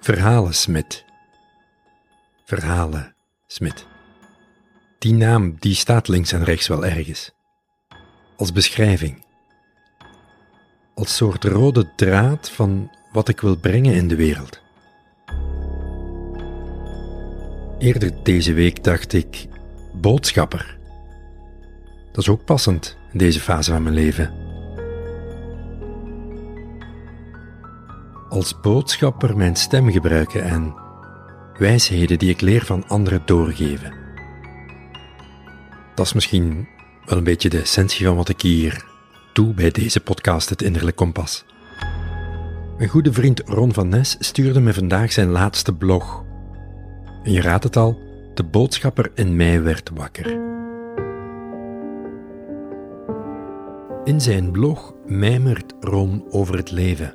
Verhalen Smit. Verhalen Smit. Die naam die staat links en rechts wel ergens. Als beschrijving. Als soort rode draad van wat ik wil brengen in de wereld. Eerder deze week dacht ik boodschapper. Dat is ook passend in deze fase van mijn leven. Als boodschapper mijn stem gebruiken en wijsheden die ik leer van anderen doorgeven. Dat is misschien wel een beetje de essentie van wat ik hier doe bij deze podcast Het Innerlijk Kompas. Mijn goede vriend Ron van Nes stuurde me vandaag zijn laatste blog. En je raadt het al, de boodschapper in mij werd wakker. In zijn blog mijmert Ron over het leven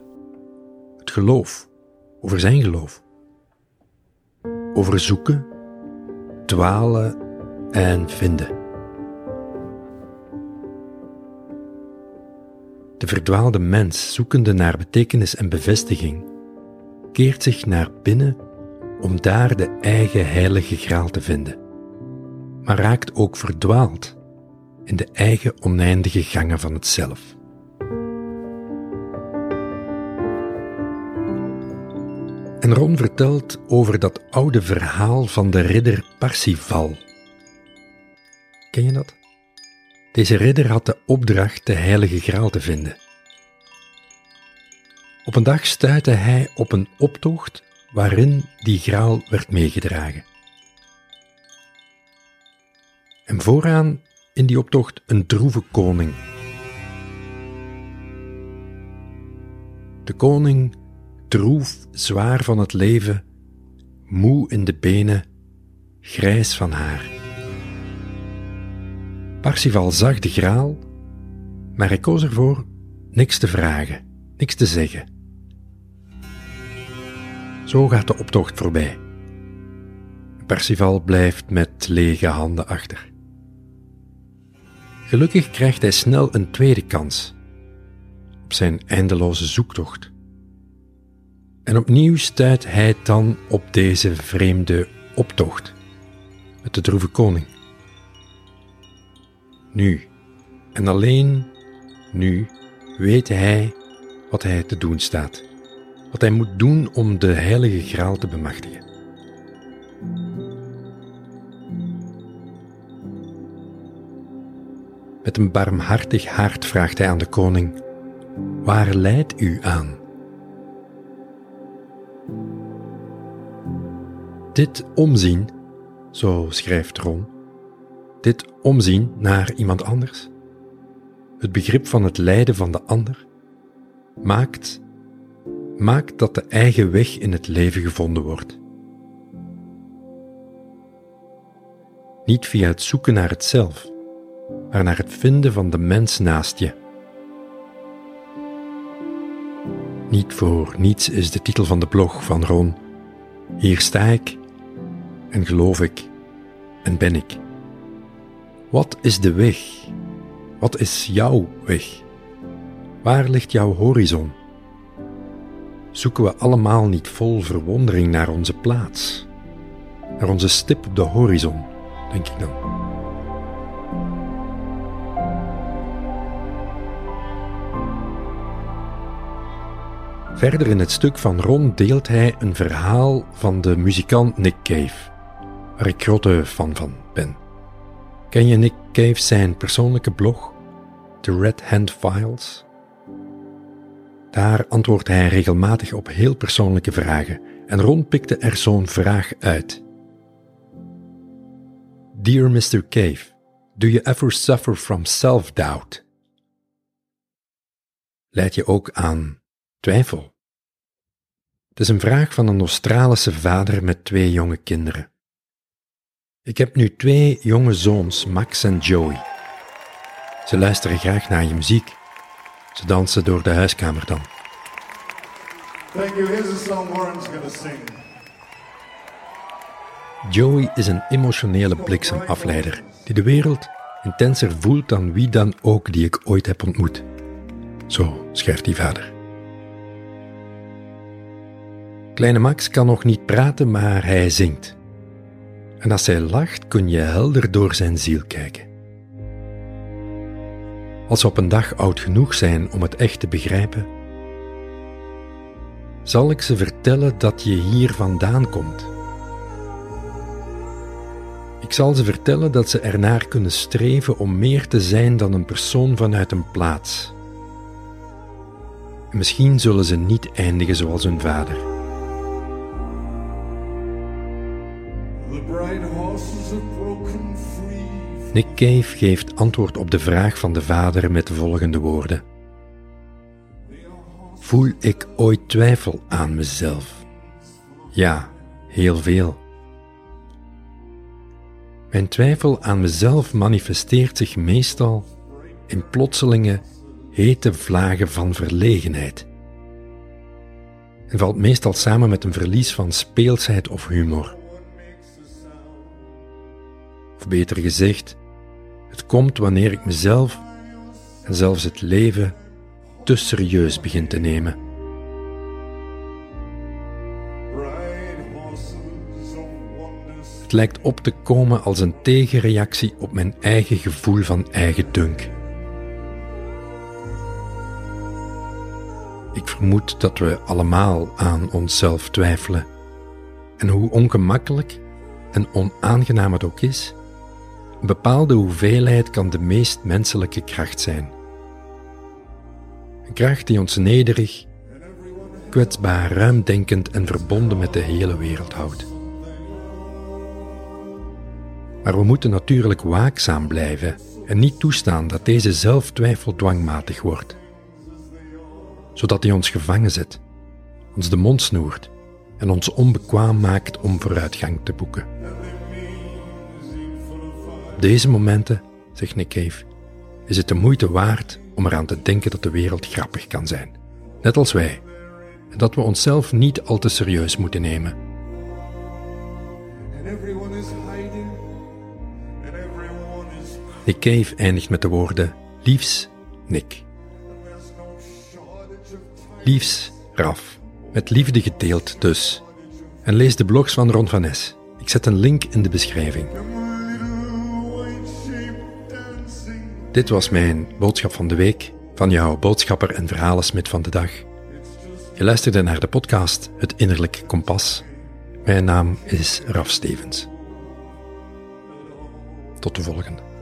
het geloof, over zijn geloof. Over zoeken, dwalen en vinden. De verdwaalde mens, zoekende naar betekenis en bevestiging, keert zich naar binnen om daar de eigen heilige graal te vinden, maar raakt ook verdwaald in de eigen oneindige gangen van het zelf. En Ron vertelt over dat oude verhaal van de ridder Parsifal. Ken je dat? Deze ridder had de opdracht de heilige graal te vinden. Op een dag stuitte hij op een optocht waarin die graal werd meegedragen. En vooraan in die optocht een droeve koning. De koning droef, zwaar van het leven, moe in de benen, grijs van haar. Parsifal zag de graal, maar hij koos ervoor niks te vragen, niks te zeggen. Zo gaat de optocht voorbij. Parsifal blijft met lege handen achter. Gelukkig krijgt hij snel een tweede kans op zijn eindeloze zoektocht. En opnieuw stuit hij dan op deze vreemde optocht met de droeve koning. Nu, en alleen nu, weet hij wat hij te doen staat, wat hij moet doen om de heilige graal te bemachtigen. Met een barmhartig hart vraagt hij aan de koning: Waar leidt u aan? Dit omzien, zo schrijft Ron, dit omzien naar iemand anders, het begrip van het lijden van de ander, maakt, maakt dat de eigen weg in het leven gevonden wordt. Niet via het zoeken naar het zelf, maar naar het vinden van de mens naast je. Niet voor niets is de titel van de blog van Ron. Hier sta ik en geloof ik en ben ik. Wat is de weg? Wat is jouw weg? Waar ligt jouw horizon? Zoeken we allemaal niet vol verwondering naar onze plaats, naar onze stip op de horizon, denk ik dan. Verder in het stuk van Ron deelt hij een verhaal van de muzikant Nick Cave waar ik grote van ben. Ken je Nick Cave zijn persoonlijke blog, The Red Hand Files? Daar antwoordt hij regelmatig op heel persoonlijke vragen en Ron pikte er zo'n vraag uit. Dear Mr. Cave, do you ever suffer from self-doubt? Leid je ook aan twijfel? Het is een vraag van een Australische vader met twee jonge kinderen. Ik heb nu twee jonge zoons, Max en Joey. Ze luisteren graag naar je muziek. Ze dansen door de huiskamer dan. Thank you. Here's a song Warren's gonna sing. Joey is een emotionele bliksemafleider die de wereld intenser voelt dan wie dan ook die ik ooit heb ontmoet. Zo schrijft die vader. Kleine Max kan nog niet praten, maar hij zingt. En als hij lacht, kun je helder door zijn ziel kijken. Als we op een dag oud genoeg zijn om het echt te begrijpen, zal ik ze vertellen dat je hier vandaan komt. Ik zal ze vertellen dat ze ernaar kunnen streven om meer te zijn dan een persoon vanuit een plaats. En misschien zullen ze niet eindigen zoals hun vader. Nick Cave geeft antwoord op de vraag van de vader met de volgende woorden. Voel ik ooit twijfel aan mezelf? Ja, heel veel. Mijn twijfel aan mezelf manifesteert zich meestal in plotselinge, hete vlagen van verlegenheid. En valt meestal samen met een verlies van speelsheid of humor. Of beter gezegd, het komt wanneer ik mezelf en zelfs het leven te serieus begin te nemen. Het lijkt op te komen als een tegenreactie op mijn eigen gevoel van eigen dunk. Ik vermoed dat we allemaal aan onszelf twijfelen. En hoe ongemakkelijk en onaangenaam het ook is, bepaalde hoeveelheid kan de meest menselijke kracht zijn. Een kracht die ons nederig, kwetsbaar, ruimdenkend en verbonden met de hele wereld houdt. Maar we moeten natuurlijk waakzaam blijven en niet toestaan dat deze zelftwijfel dwangmatig wordt, zodat hij ons gevangen zet, ons de mond snoert en ons onbekwaam maakt om vooruitgang te boeken. Deze momenten, zegt Nick Cave, is het de moeite waard om eraan te denken dat de wereld grappig kan zijn, net als wij, en dat we onszelf niet al te serieus moeten nemen. Nick Cave eindigt met de woorden: Liefs, Nick. Liefs, Raf. Met liefde gedeeld dus. En lees de blogs van Ron van Nes. Ik zet een link in de beschrijving. Dit was mijn boodschap van de week van jouw boodschapper en verhalensmid van de dag. Je luisterde naar de podcast Het Innerlijk Kompas. Mijn naam is Raf Stevens. Tot de volgende.